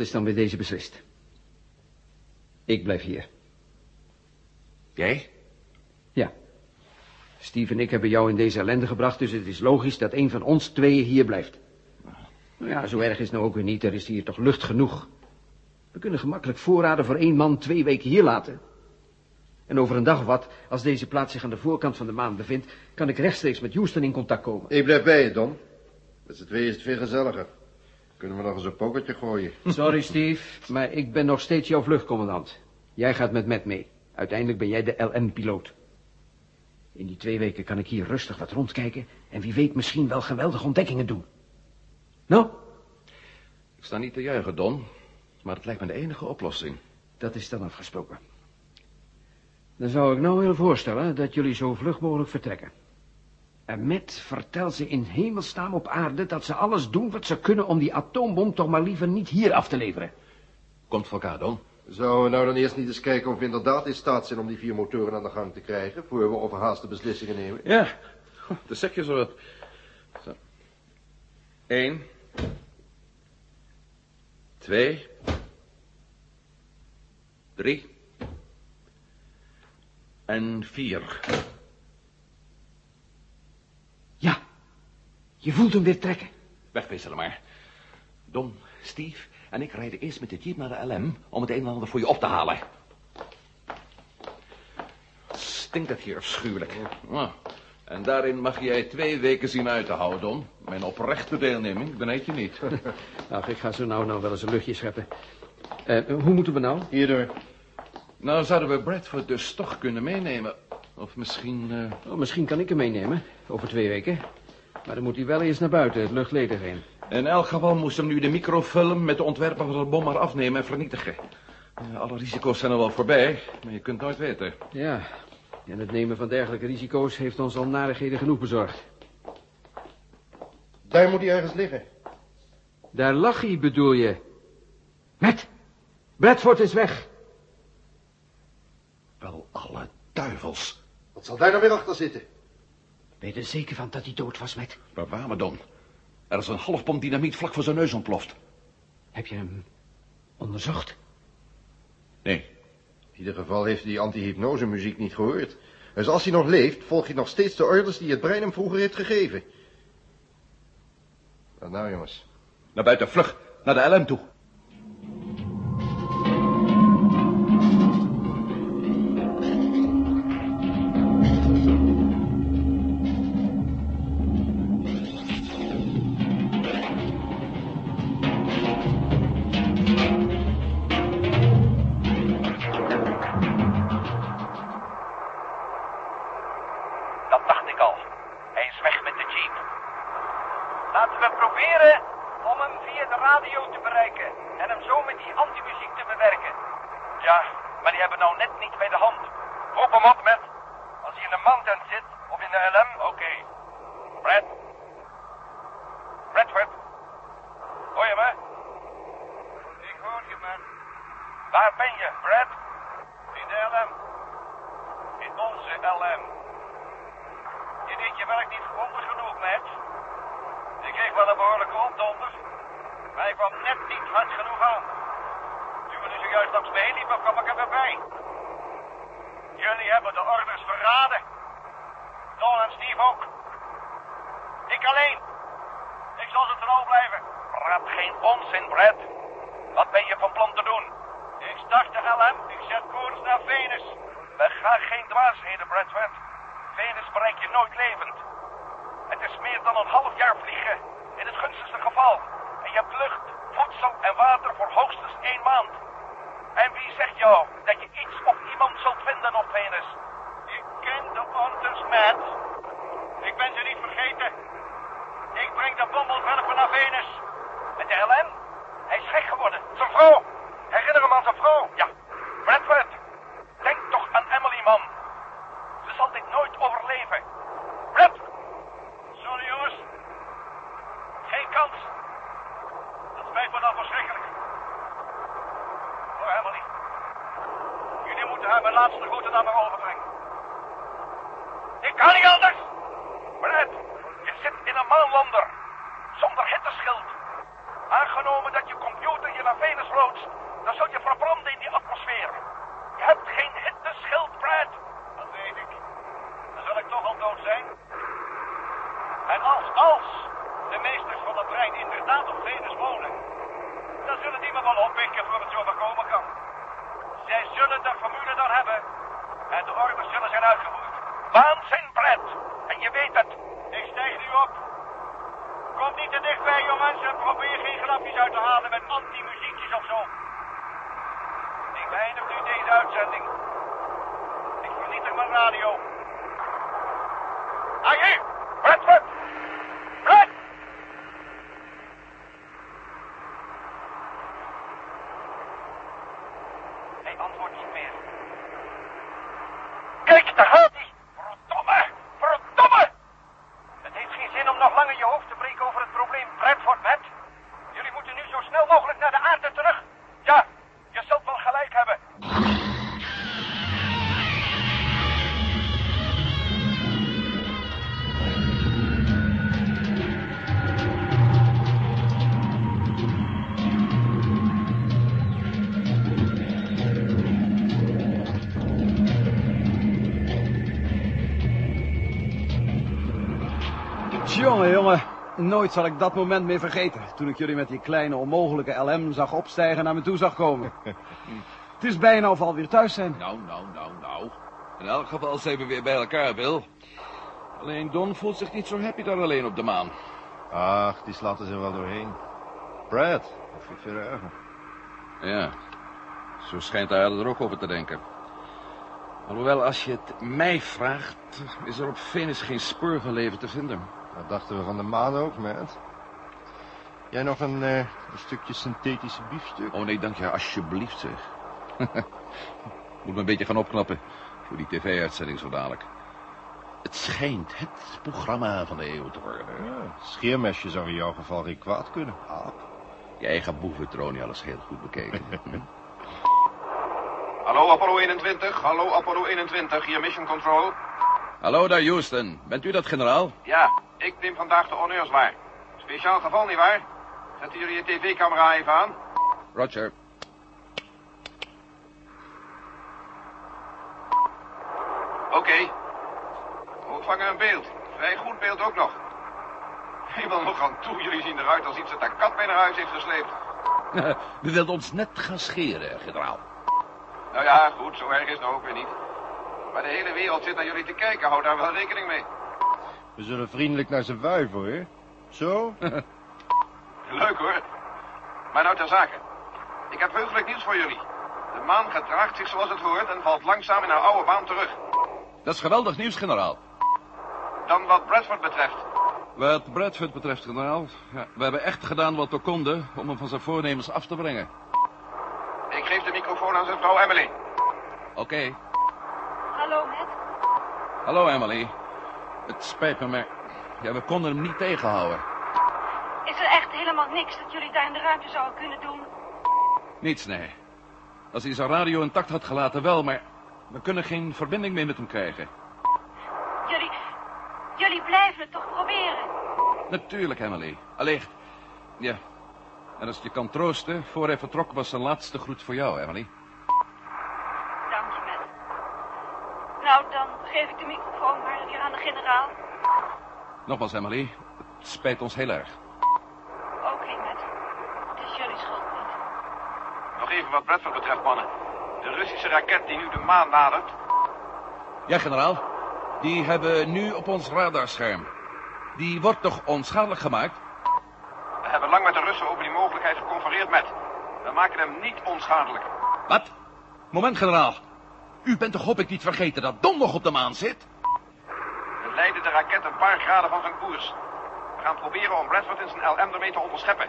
Dat is dan weer deze beslist. Ik blijf hier. Jij? Ja. Steve en ik hebben jou in deze ellende gebracht, dus het is logisch dat een van ons tweeën hier blijft. Nou ja, zo erg is het nou ook weer niet. Er is hier toch lucht genoeg. We kunnen gemakkelijk voorraden voor één man twee weken hier laten. En over een dag of wat, als deze plaats zich aan de voorkant van de maan bevindt, kan ik rechtstreeks met Houston in contact komen. Ik blijf bij je, Don. Met z'n tweeën is het veel gezelliger. Kunnen we nog eens een pokertje gooien? Sorry, Steve, maar ik ben nog steeds jouw vluchtcommandant. Jij gaat met Matt mee. Uiteindelijk ben jij de LM-piloot. In die twee weken kan ik hier rustig wat rondkijken... en wie weet misschien wel geweldige ontdekkingen doen. Nou, Ik sta niet te juichen, Don. Maar het lijkt me de enige oplossing. dat is dan afgesproken. Dan zou ik nou willen voorstellen dat jullie zo vlug mogelijk vertrekken. En Matt vertel ze in hemelsnaam op aarde dat ze alles doen wat ze kunnen om die atoombom toch maar liever niet hier af te leveren. Komt voor elkaar, Don. Zouden we nou dan eerst niet eens kijken of we inderdaad in staat zijn om die vier motoren aan de gang te krijgen, voor we overhaaste beslissingen nemen? Ja, de zeg je zo. zo. Eén. Twee. Drie. En vier. Ja, je voelt hem weer trekken. Wegwisselen maar. Don, Steve en ik rijden eerst met de jeep naar de LM om het een en ander voor je op te halen. Stinkt het hier afschuwelijk. Ah, En daarin mag jij twee weken zien uit te houden, Don. Mijn oprechte deelneming beneed je niet. Ach, ik ga zo nou nou wel eens een luchtje scheppen. Eh, hoe moeten we nou? Hierdoor. Nou, zouden we Bradford dus toch kunnen meenemen. Of misschien... eh, Oh, misschien kan ik hem meenemen, over twee weken. Maar dan moet hij wel eerst naar buiten, het luchtledig heen. In elk geval moest hem nu de microfilm met de ontwerper van de bom maar afnemen en vernietigen. Ja, alle risico's zijn er wel voorbij, maar je kunt nooit weten. Ja, en het nemen van dergelijke risico's heeft ons al narigheden genoeg bezorgd. Daar moet hij ergens liggen. Daar lag hij, bedoel je? Met! Bradford is weg. Wel alle duivels. Wat zal daar nou weer achter zitten? Ben je er zeker van dat hij dood was, met? Maar waar me dan? Er is een halfpomp dynamiet vlak voor zijn neus ontploft. Heb je hem onderzocht? Nee, In ieder geval heeft hij die anti-hypnose muziek niet gehoord. Dus als hij nog leeft, volgt hij nog steeds de orders die het brein hem vroeger heeft gegeven. Wat nou, jongens? naar buiten, vlug, naar de LM toe. Brad. Bradford. Hoor je me? Ik hoor je, man. Waar ben je, Brad? In de LM. In onze LM. Je deed je werk niet grondig genoeg, Matt. Ik kreeg wel een behoorlijke opdonder. Maar ik kwam net niet hard genoeg aan. Toen we nu zojuist langs me heen liepen, kwam ik er weer bij. Jullie hebben de orders verraden. Don en Steve ook. Ik alleen. Ik zal ze trouw blijven. Praat geen onzin, Brad. Wat ben je van plan te doen? Ik start de LM. Ik zet koers naar Venus. We gaan geen dwaasheden, Bradford. Venus bereik je nooit levend. Het is meer dan een half jaar vliegen, in het gunstigste geval. En je hebt lucht, voedsel en water voor hoogstens één maand. En wie zegt jou dat je iets of iemand zult vinden op Venus? Ik ken de orders, Matt. Ik ben ze niet vergeten. Ik breng de bommelwerper naar Venus. Met de LM? Hij is gek geworden. Zijn vrouw. Herinner hem aan zijn vrouw. Ja. Bradford. Denk toch aan Emily, man. Ze zal dit nooit overleven. Brad! Sorry, jongens. Geen kans. Dat spijt me dan verschrikkelijk. Hoor, Emily. Jullie moeten haar mijn laatste groeten naar me overbrengen. Ik kan niet anders. Brad, je zit in een maanlander. Zonder hitteschild. Aangenomen aangenomen dat je computer je naar Venus loodst, dan zul je verbranden in die atmosfeer. Je hebt geen hitteschild, Brad. Dat weet ik. Dan zal ik toch al dood zijn. En als, als de meesters van het brein inderdaad op Venus wonen, dan zullen die me wel oppikken voor het zover komen kan. Zij zullen de formule dan hebben en de orders zullen zijn uitgevoerd. Waanzin, Brad. En je weet het. Ik stijg nu op. Kom niet te dichtbij, jongens, en probeer geen grapjes uit te halen met anti-muziekjes of zo. Ik beëindig nu deze uitzending. Ik vernietig mijn radio. Ah, hier! Jongen, jongen. Nooit zal ik dat moment meer vergeten. Toen ik jullie met die kleine onmogelijke LM zag opstijgen en naar me toe zag komen. Het is bijna of we alweer thuis zijn. Nou, nou, nou, nou. In elk geval zijn we weer bij elkaar, Bill. Alleen Don voelt zich niet zo happy daar alleen op de maan. Ach, die slaat er zich wel doorheen. Brad, dat vind ik veel erger. Ja, zo schijnt de aarde er ook over te denken. Alhoewel, als je het mij vraagt, is er op Venus geen spoor van leven te vinden. Dat dachten we van de maan ook, Matt. Jij nog een, eh, een stukje synthetische biefstuk? Oh nee, dank je, alsjeblieft zeg. Moet me een beetje gaan opknappen voor die tv-uitzending zo dadelijk. Het schijnt het programma van de eeuw te worden. Ja, scheermesje zou in jouw geval geen kwaad kunnen. Je eigen boeventronie alles heel goed bekeken. Hallo Apollo 21, hallo Apollo 21, hier Mission Control. Hallo daar, Houston. Bent u dat, generaal? Ja, ik neem vandaag de honneurs waar. Speciaal geval, nietwaar? Zetten jullie je tv-camera even aan? Roger. Oké. We ontvangen een beeld. Vrij goed beeld ook nog. Helemaal nog aan toe, jullie zien eruit als iets dat de kat mee naar huis heeft gesleept. U wilt ons net gaan scheren, generaal. Nou ja, goed, zo erg is het nou ook weer niet. Maar de hele wereld zit naar jullie te kijken, hou daar wel rekening mee. We zullen vriendelijk naar ze wuiven, hoor. Zo? Leuk hoor. Maar nou ter zake. Ik heb heugelijk nieuws voor jullie. De maan gedraagt zich zoals het hoort en valt langzaam in haar oude baan terug. Dat is geweldig nieuws, generaal. Dan wat Bradford betreft. Wat Bradford betreft, generaal, ja, we hebben echt gedaan wat we konden om hem van zijn voornemens af te brengen. Ik geef de microfoon aan zijn vrouw Emily. Oké. Hallo. Hallo, Emily. Het spijt me, maar ja, we konden hem niet tegenhouden. Is er echt helemaal niks dat jullie daar in de ruimte zouden kunnen doen? Niets, nee. Als hij zijn radio intact had gelaten, wel, maar we kunnen geen verbinding meer met hem krijgen. Jullie... Jullie blijven het toch proberen? Natuurlijk, Emily. Allicht. Ja. En als je kan troosten, voor hij vertrok was zijn laatste groet voor jou, Emily. Dank je, Matt. Nou, dan geef ik de microfoon maar weer aan de generaal. Nogmaals, Emily. Het spijt ons heel erg. Oké, Matt. Het is jullie schuld niet. Nog even wat Bradford betreft, mannen. De Russische raket die nu de maan nadert... Ja, generaal. Die hebben nu op ons radarscherm. Die wordt toch onschadelijk gemaakt? We hebben lang met de Russen over die mogelijkheid geconfereerd met. We maken hem niet onschadelijk. Wat? Moment, generaal. U bent toch hoop ik niet vergeten dat Don nog op de maan zit? We leiden de raket een paar graden van zijn koers. We gaan proberen om Bradford in zijn LM ermee te onderscheppen.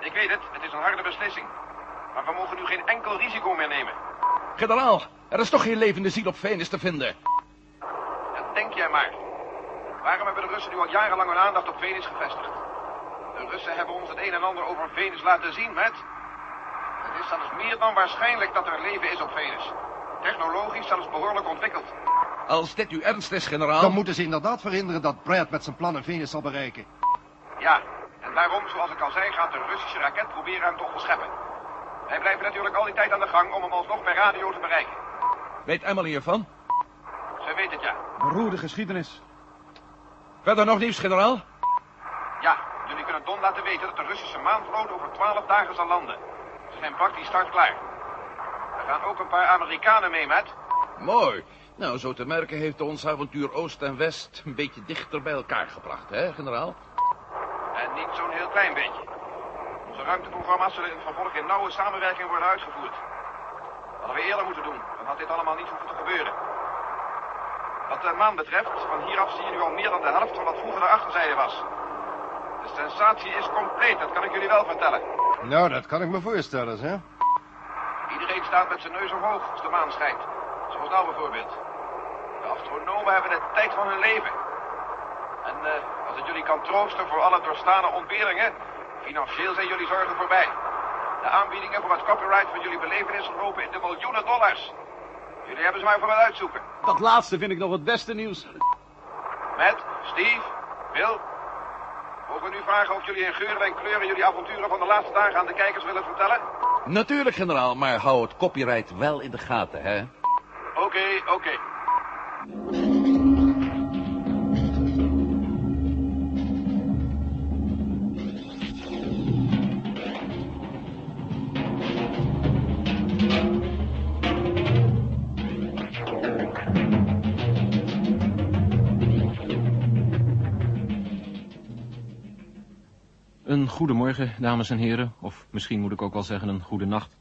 Ik weet het, het is een harde beslissing. Maar we mogen nu geen enkel risico meer nemen. Generaal, er is toch geen levende ziel op Venus te vinden? Dat denk jij maar. Waarom hebben de Russen nu al jarenlang hun aandacht op Venus gevestigd? De Russen hebben ons het een en ander over Venus laten zien, Matt. Het is zelfs meer dan waarschijnlijk dat er leven is op Venus. Technologisch zelfs behoorlijk ontwikkeld. Als dit uw ernst is, generaal... Dan moeten ze inderdaad verhinderen dat Brad met zijn plannen Venus zal bereiken. Ja, en Daarom, zoals ik al zei, gaat de Russische raket proberen hem te onderscheppen. Wij blijven natuurlijk al die tijd aan de gang om hem alsnog per radio te bereiken. Weet Emily hiervan? Zij weet het, ja. Beroerde geschiedenis. Verder nog nieuws, generaal? Ja, jullie kunnen Don laten weten dat de Russische maanvloot over twaalf dagen zal landen. Ze zijn praktisch startklaar. Er gaan ook een paar Amerikanen mee, Matt. Mooi. Nou, zo te merken heeft ons avontuur Oost en West een beetje dichter bij elkaar gebracht, hè, generaal? En niet zo'n heel klein beetje. Onze ruimteprogramma's zullen in het vervolg in nauwe samenwerking worden uitgevoerd. Dat hadden we eerder moeten doen. Dan had dit allemaal niet hoeven te gebeuren. Wat de maan betreft, van hieraf zie je nu al meer dan de helft van wat vroeger de achterzijde was. De sensatie is compleet, dat kan ik jullie wel vertellen. Nou, dat kan ik me voorstellen, hè? Staat met zijn neus omhoog als de maan schijnt. Zoals nou bijvoorbeeld. De astronomen hebben de tijd van hun leven. En eh, als het jullie kan troosten voor alle doorstane ontberingen, financieel zijn jullie zorgen voorbij. De aanbiedingen voor het copyright van jullie belevenissen lopen in de miljoenen dollars. Jullie hebben ze maar voor wel uitzoeken. Dat laatste vind ik nog het beste nieuws. Matt, Steve, Bill. Mogen we nu vragen of jullie in geuren en kleuren jullie avonturen van de laatste dagen aan de kijkers willen vertellen? Natuurlijk, generaal, maar hou het copyright wel in de gaten, hè? Oké, oké. Een goedemorgen, dames en heren, of misschien moet ik ook wel zeggen een goede nacht.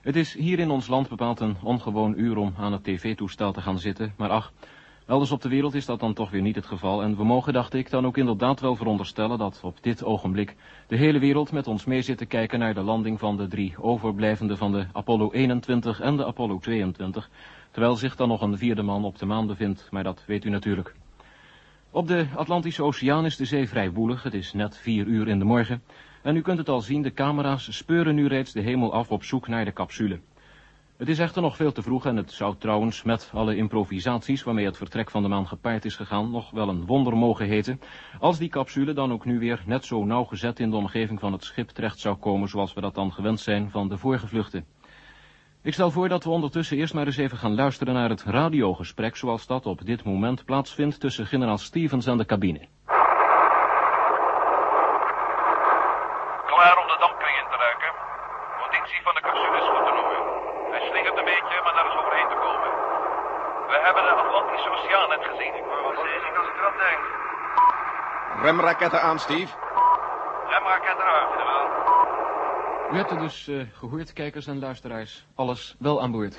Het is hier in ons land bepaald een ongewoon uur om aan het tv-toestel te gaan zitten, maar ach, elders op de wereld is dat dan toch weer niet het geval. En we mogen, dacht ik, dan ook inderdaad wel veronderstellen dat op dit ogenblik de hele wereld met ons mee zit te kijken naar de landing van de drie overblijvende van de Apollo 21 en de Apollo 22, terwijl zich dan nog een vierde man op de maan bevindt, maar dat weet u natuurlijk. Op de Atlantische Oceaan is de zee vrij woelig, het is net vier uur in de morgen. En u kunt het al zien, de camera's speuren nu reeds de hemel af op zoek naar de capsule. Het is echter nog veel te vroeg en het zou trouwens met alle improvisaties waarmee het vertrek van de maan gepaard is gegaan nog wel een wonder mogen heten, als die capsule dan ook nu weer net zo nauwgezet in de omgeving van het schip terecht zou komen zoals we dat dan gewend zijn van de vorige vluchten. Ik stel voor dat we ondertussen eerst maar eens even gaan luisteren naar het radiogesprek zoals dat op dit moment plaatsvindt tussen generaal Stevens en de cabine. Klaar om de dampkring in te ruiken. Conditie van de capsule is goed in orde. Hij slingert een beetje, maar daar is overheen te komen. We hebben de Atlantische Oceaan net gezien. Ik wel zeker als ik eraan denk. Remraketten aan, Steve. Remraketten aan, generaal. U hebt het dus uh, gehoord, kijkers en luisteraars. Alles wel aan boord.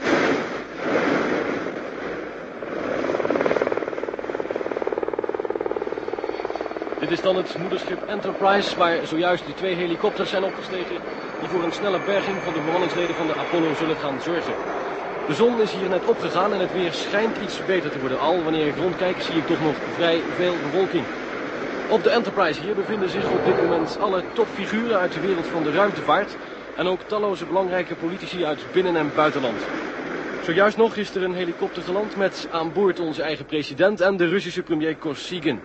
Dit is dan het moederschip Enterprise, waar zojuist de twee helikopters zijn opgestegen... die voor een snelle berging van de bemanningsleden van de Apollo zullen gaan zorgen. De zon is hier net opgegaan en het weer schijnt iets beter te worden. Al wanneer ik rondkijk zie ik toch nog vrij veel bewolking. Op de Enterprise hier bevinden zich op dit moment alle topfiguren uit de wereld van de ruimtevaart... en ook talloze belangrijke politici uit binnen- en buitenland. Zojuist nog is er een helikopter geland met aan boord onze eigen president en de Russische premier Kosygin.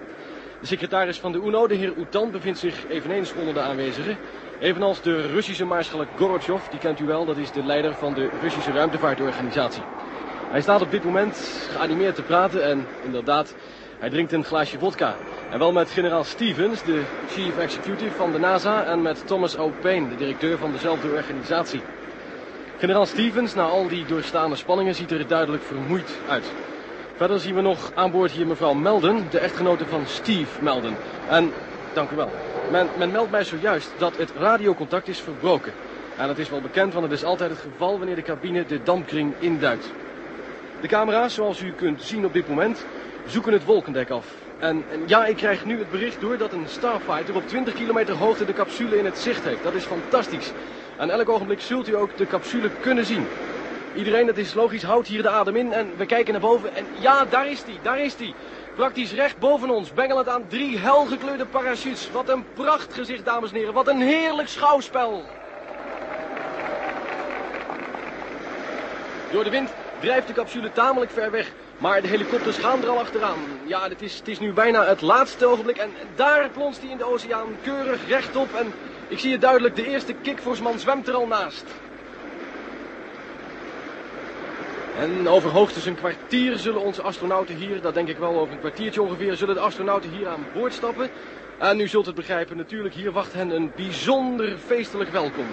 De secretaris van de UNO, de heer Utan, bevindt zich eveneens onder de aanwezigen. Evenals de Russische maarschalk Gorbachev, die kent u wel, dat is de leider van de Russische ruimtevaartorganisatie. Hij staat op dit moment geanimeerd te praten en inderdaad, hij drinkt een glaasje vodka. En wel met generaal Stevens, de chief executive van de NASA, en met Thomas O. Payne, de directeur van dezelfde organisatie. Generaal Stevens, na al die doorstaande spanningen, ziet er duidelijk vermoeid uit. Verder zien we nog aan boord hier mevrouw Melden, de echtgenote van Steve Melden. En, dank u wel, men, men meldt mij zojuist dat het radiocontact is verbroken. En dat is wel bekend, want het is altijd het geval wanneer de cabine de dampkring induikt. De camera's, zoals u kunt zien op dit moment, zoeken het wolkendek af. En, en, ja, ik krijg nu het bericht door dat een Starfighter op 20 kilometer hoogte de capsule in het zicht heeft. Dat is fantastisch. En elk ogenblik zult u ook de capsule kunnen zien. Iedereen, het is logisch, houdt hier de adem in en we kijken naar boven. En ja, daar is die, daar is die. Praktisch recht boven ons, bengelend aan drie helgekleurde parachutes. Wat een prachtgezicht, dames en heren. Wat een heerlijk schouwspel. Door de wind drijft de capsule tamelijk ver weg. Maar de helikopters gaan er al achteraan. Ja, het is, het is nu bijna het laatste ogenblik. En daar plonst hij in de oceaan, keurig rechtop. En ik zie het duidelijk, de eerste kikvorsman zwemt er al naast. En over hoogstens een kwartier zullen onze astronauten hier, dat denk ik wel over een kwartiertje ongeveer, zullen de astronauten hier aan boord stappen. En u zult het begrijpen, natuurlijk, hier wacht hen een bijzonder feestelijk welkom.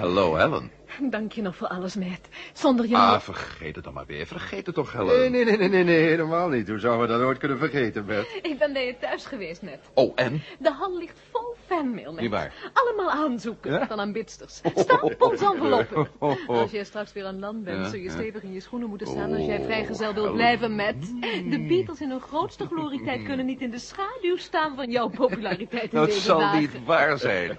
Hallo, Helen. dank je nog voor alles, Matt. Zonder jou... Ah, vergeet het dan maar weer. Vergeet het toch, Helen. Nee, nee, nee, nee, nee, nee, helemaal niet. Hoe zouden we dat ooit kunnen vergeten, Bert? Ik ben bij je thuis geweest, Matt. Oh, en? De hal ligt vol fanmail, Matt. Niet waar. Allemaal aanzoeken Ja? van aanbidsters. Stapels enveloppen. Oh, oh. Als jij straks weer aan land bent, Ja, zul je ja. stevig in je schoenen moeten staan als jij Oh, vrijgezel wilt blijven, Matt. De Beatles in hun grootste glorietijd kunnen niet in de schaduw staan van jouw populariteit in Dat deze zal dagen. niet waar zijn.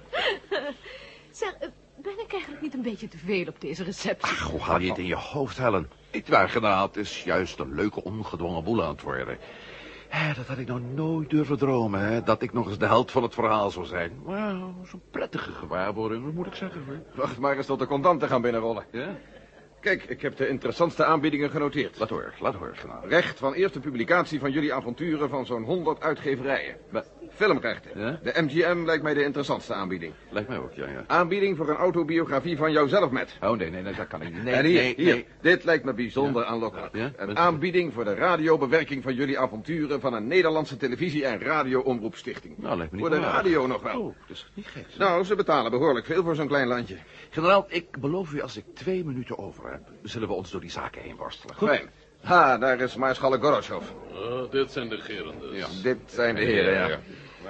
Zeg, eh, ben ik eigenlijk niet een beetje te veel op deze receptie? Hoe haal je het in je hoofd, Helen? Niet waar, generaal. Het is juist een leuke, ongedwongen boel aan het worden. Dat had ik nog nooit durven dromen, hè. Dat ik nog eens de held van het verhaal zou zijn. Wauw, zo'n prettige gewaarwording, wat moet ik zeggen, hoor. Wacht maar eens tot de contanten gaan binnenrollen. Ja? Kijk, ik heb de interessantste aanbiedingen genoteerd. Laat horen, laat generaal. Recht van eerste publicatie van jullie avonturen van zo'n 100 uitgeverijen. Filmrechten. Ja? De MGM lijkt mij de interessantste aanbieding. Lijkt mij ook, ja, ja. Aanbieding voor een autobiografie van jouzelf, met. Oh, nee, nee, nee, dat kan ik niet. Nee, en hier, nee, hier, nee. dit lijkt me bijzonder aanlokkelijk. Ja? Een Wat- aanbieding voor de radiobewerking van jullie avonturen van een Nederlandse televisie- en radioomroepstichting. Nou, lijkt me niet Voor de radio nog wel. Oh, dat is niet gek. Nou, ze betalen behoorlijk veel voor zo'n klein landje. Generaal, ik beloof u, als ik twee minuten over heb, zullen we ons door die zaken heen worstelen. Goed? Fijn. Ha, daar is Maarschalk Gorosjov. Ah, dit zijn de geren dus. Ja, dit zijn de heren, ja.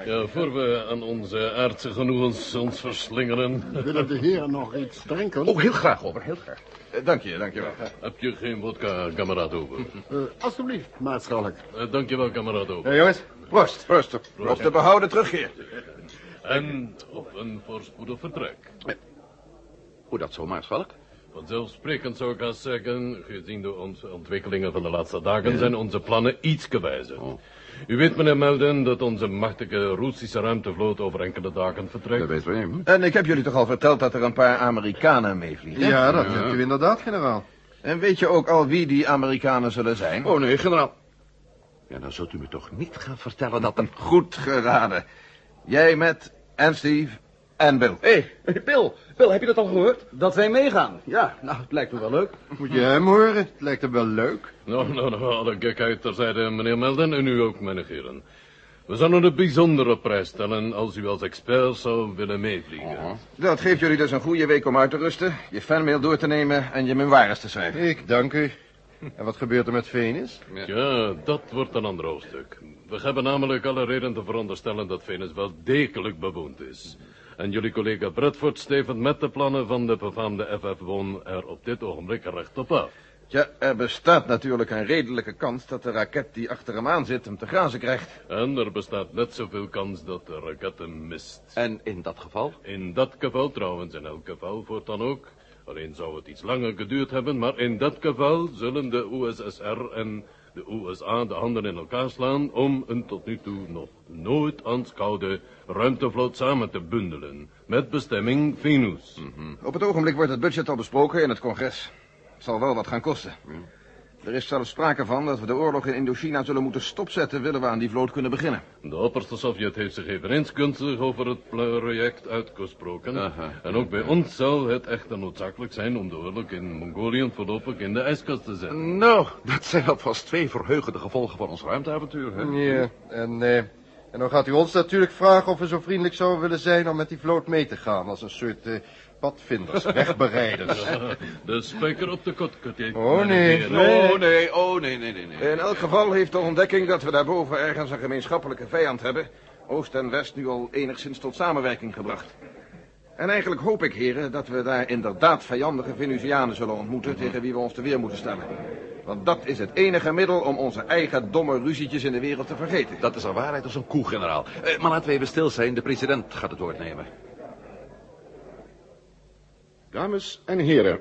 Ja, voor we aan onze aardse genoegens ons verslingeren... Willen de heren nog iets drinken? Oh, heel graag, over, heel graag. Eh, Dank je, dank je wel. Heb je geen vodka, kameraad over? Eh, alsjeblieft, maatschalk. Uh, dankjewel, kameraad over. Ja, jongens, proost. Proost. Op de behouden terugkeer. En op een voorspoedig vertrek. Hoe dat zo, maarschalk? Vanzelfsprekend zou ik haast zeggen, gezien de ont- ontwikkelingen van de laatste dagen, zijn onze plannen iets gewijzigd. Oh. U weet, meneer Melden, dat onze machtige Russische ruimtevloot over enkele dagen vertrekt. Dat weten we niet. hm? En ik heb jullie toch al verteld dat er een paar Amerikanen meevliegen? Ja, dat hebt u inderdaad, generaal. En weet je ook al wie die Amerikanen zullen zijn? Oh, nee, generaal. Ja, dan zult u me toch niet gaan vertellen dat er... Goed geraden. Jij met en Steve en Bill. Hé, hey, Bill. Bill, heb je dat al gehoord? Dat wij meegaan. Ja, nou, het lijkt me wel leuk. Moet je hem horen? Het lijkt hem wel leuk. Nou, nou, nou, alle gekheid terzijde, meneer Melden, en u ook, mijn heren. We zouden een bijzondere prijs stellen als u als expert zou willen meevliegen. Dat geeft jullie dus een goede week om uit te rusten, je fanmail door te nemen en je memoires te schrijven. Ik dank u. En wat gebeurt er met Venus? Ja, dat wordt een ander hoofdstuk. We hebben namelijk alle reden te veronderstellen dat Venus wel degelijk bewoond is. En jullie collega Bradford stevend met de plannen van de befaamde FF-Won er op dit ogenblik recht op af. Ja, er bestaat natuurlijk een redelijke kans dat de raket die achter hem aan zit hem te grazen krijgt. En er bestaat net zoveel kans dat de raket hem mist. En in dat geval? In dat geval trouwens, in elk geval voortaan ook. Alleen zou het iets langer geduurd hebben, maar in dat geval zullen de USSR en de USA de handen in elkaar slaan om een tot nu toe nog nooit aanschouwde ruimtevloot samen te bundelen. Met bestemming Venus. Op het ogenblik wordt het budget al besproken in het congres. Het zal wel wat gaan kosten. Er is zelfs sprake van dat we de oorlog in Indochina zullen moeten stopzetten... willen we aan die vloot kunnen beginnen. De opperste Sovjet heeft zich eveneens gunstig over het project uitgesproken. Aha. En ook bij ons zal het echter noodzakelijk zijn om de oorlog in Mongolië voorlopig in de ijskast te zetten. Nou, dat zijn alvast twee verheugende gevolgen van ons ruimteavontuur, hè? Ja, en eh, En dan gaat u ons natuurlijk vragen of we zo vriendelijk zouden willen zijn om met die vloot mee te gaan. Als een soort eh, padvinders, wegbereiders. De spijker op de kot, Katik. Oh, nee. Oh, nee, oh, nee, nee, nee. nee. In elk geval heeft de ontdekking dat we daarboven ergens een gemeenschappelijke vijand hebben... Oost en West nu al enigszins tot samenwerking gebracht. En eigenlijk hoop ik, heren, dat we daar inderdaad vijandige Venusianen zullen ontmoeten... tegen wie we ons te weer moeten stellen. Want dat is het enige middel om onze eigen domme ruzietjes in de wereld te vergeten. Dat is een waarheid als een koe, generaal. Eh, maar laten we even stil zijn. De president gaat het woord nemen. Dames en heren.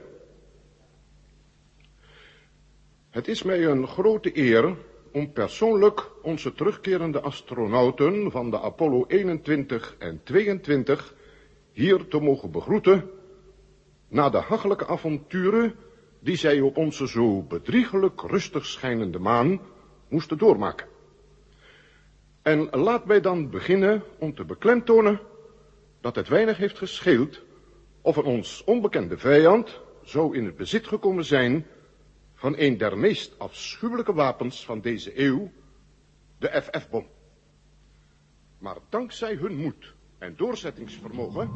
Het is mij een grote eer om persoonlijk onze terugkerende astronauten van de Apollo 21 en 22 hier te mogen begroeten na de hachelijke avonturen die zij op onze zo bedriegelijk rustig schijnende maan moesten doormaken. En laat mij dan beginnen om te beklemtonen dat het weinig heeft gescheeld of een ons onbekende vijand zou in het bezit gekomen zijn van een der meest afschuwelijke wapens van deze eeuw, de FF-bom. Maar dankzij hun moed en doorzettingsvermogen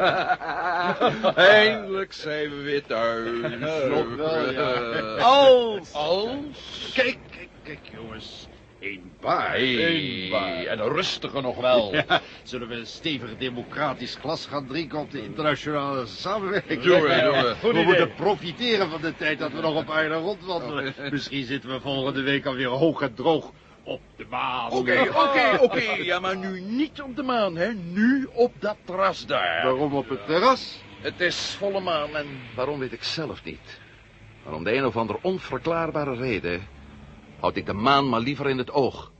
Eindelijk zijn we weer thuis. Nog wel, ja. Als. Als. Kijk, kijk, kijk, jongens. Eén baai. Eén baai. En een rustige nog wel. Ja, zullen we een stevig democratisch glas gaan drinken op de internationale samenwerking? Doen we, we. We moeten profiteren van de tijd dat we nog op aarde rondwandelen. Misschien zitten we volgende week alweer hoog en droog op de maan. Oké, oké, oké. Ja, maar nu niet op de maan, hè. Nu op dat terras daar. Waarom op het terras? Het is volle maan en waarom weet ik zelf niet. Maar om de een of andere onverklaarbare reden... houd ik de maan maar liever in het oog.